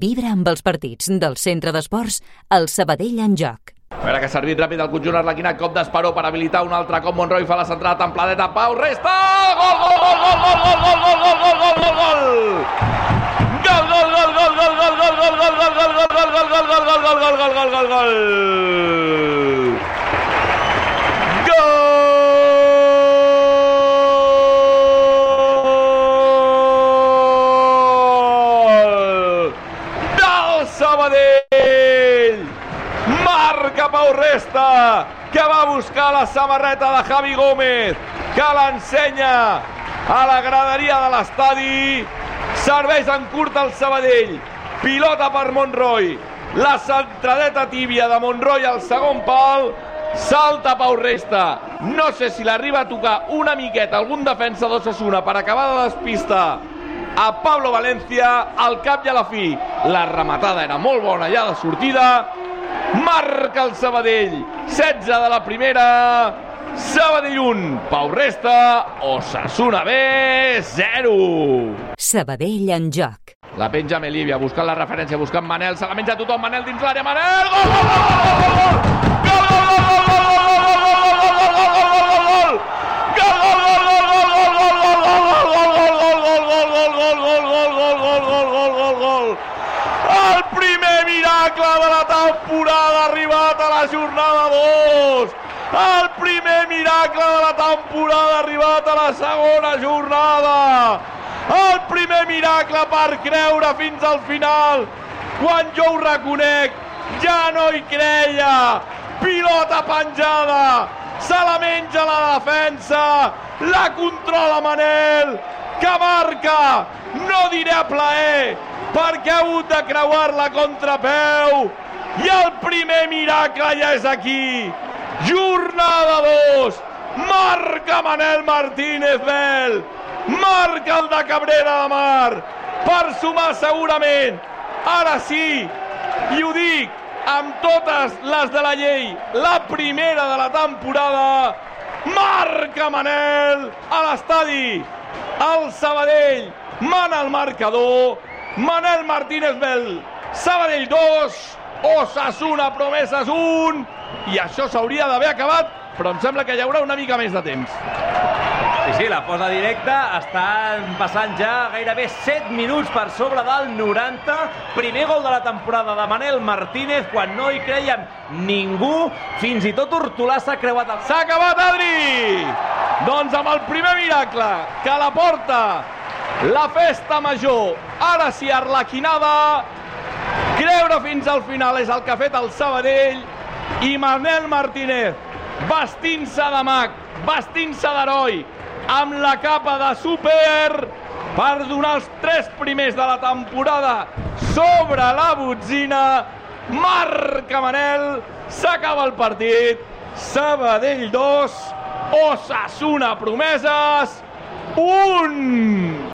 Vibra amb els partits del centre d'esports el Sabadell en joc. A veure que ha servit ràpid el conjunt arlequinat, cop d'esperó per habilitar un altre cop. Monroy fa la centrada templadeta, Pau, resta! Gol, gol, gol, gol, gol, gol, gol, gol, gol, gol, gol! Gol, Marca Pau Resta, que va buscar la samarreta de Javi Gómez, que l'ensenya a la graderia de l'estadi. Serveix en curt el Sabadell. Pilota per Monroy. La centradeta tíbia de Monroy al segon pal. Salta Pau Resta. No sé si l'arriba a tocar una miqueta algun defensa d'Ossassuna per acabar de despistar a Pablo Valencia al cap i a la fi. La rematada era molt bona ja de sortida. Marca el Sabadell. 16 de la primera. Sabadell 1, Pau Resta, Osasuna B, 0. Sabadell en joc. La penja Melívia, buscant la referència, buscant Manel, se la menja tothom, Manel dins l'àrea, Manel, gol, gol, gol, gol, el primer miracle de la temporada arribat a la jornada 2 el primer miracle de la temporada arribat a la segona jornada. El primer miracle per creure fins al final. Quan jo ho reconec ja no hi creia. Pilota penjada. Se la menja la defensa. La controla Manel que marca no diré plaer perquè ha hagut de creuar-la contrapeu i el primer miracle ja és aquí. Jornada 2 marca Manel Martínez Bel. Marca el de Cabrera de Mar. Per sumar segurament ara sí i ho dic amb totes les de la llei la primera de la temporada marca Manel a l'estadi el Sabadell mana el marcador Manel Martínez Bel Sabadell 2 Osasuna Promeses 1 i això s'hauria d'haver acabat però em sembla que hi haurà una mica més de temps Sí, sí, la posa directa. Estan passant ja gairebé 7 minuts per sobre del 90. Primer gol de la temporada de Manel Martínez, quan no hi creien ningú. Fins i tot Hortolà s'ha creuat el... S'ha acabat, Adri! Doncs amb el primer miracle que la porta la festa major, ara sí arlequinada, creure fins al final és el que ha fet el Sabadell i Manel Martínez vestint-se de mag, vestint-se d'heroi, amb la capa de súper per donar els tres primers de la temporada sobre la botzina. Marca Manel, s'acaba el partit. Sabadell 2, Osasuna Promeses 1.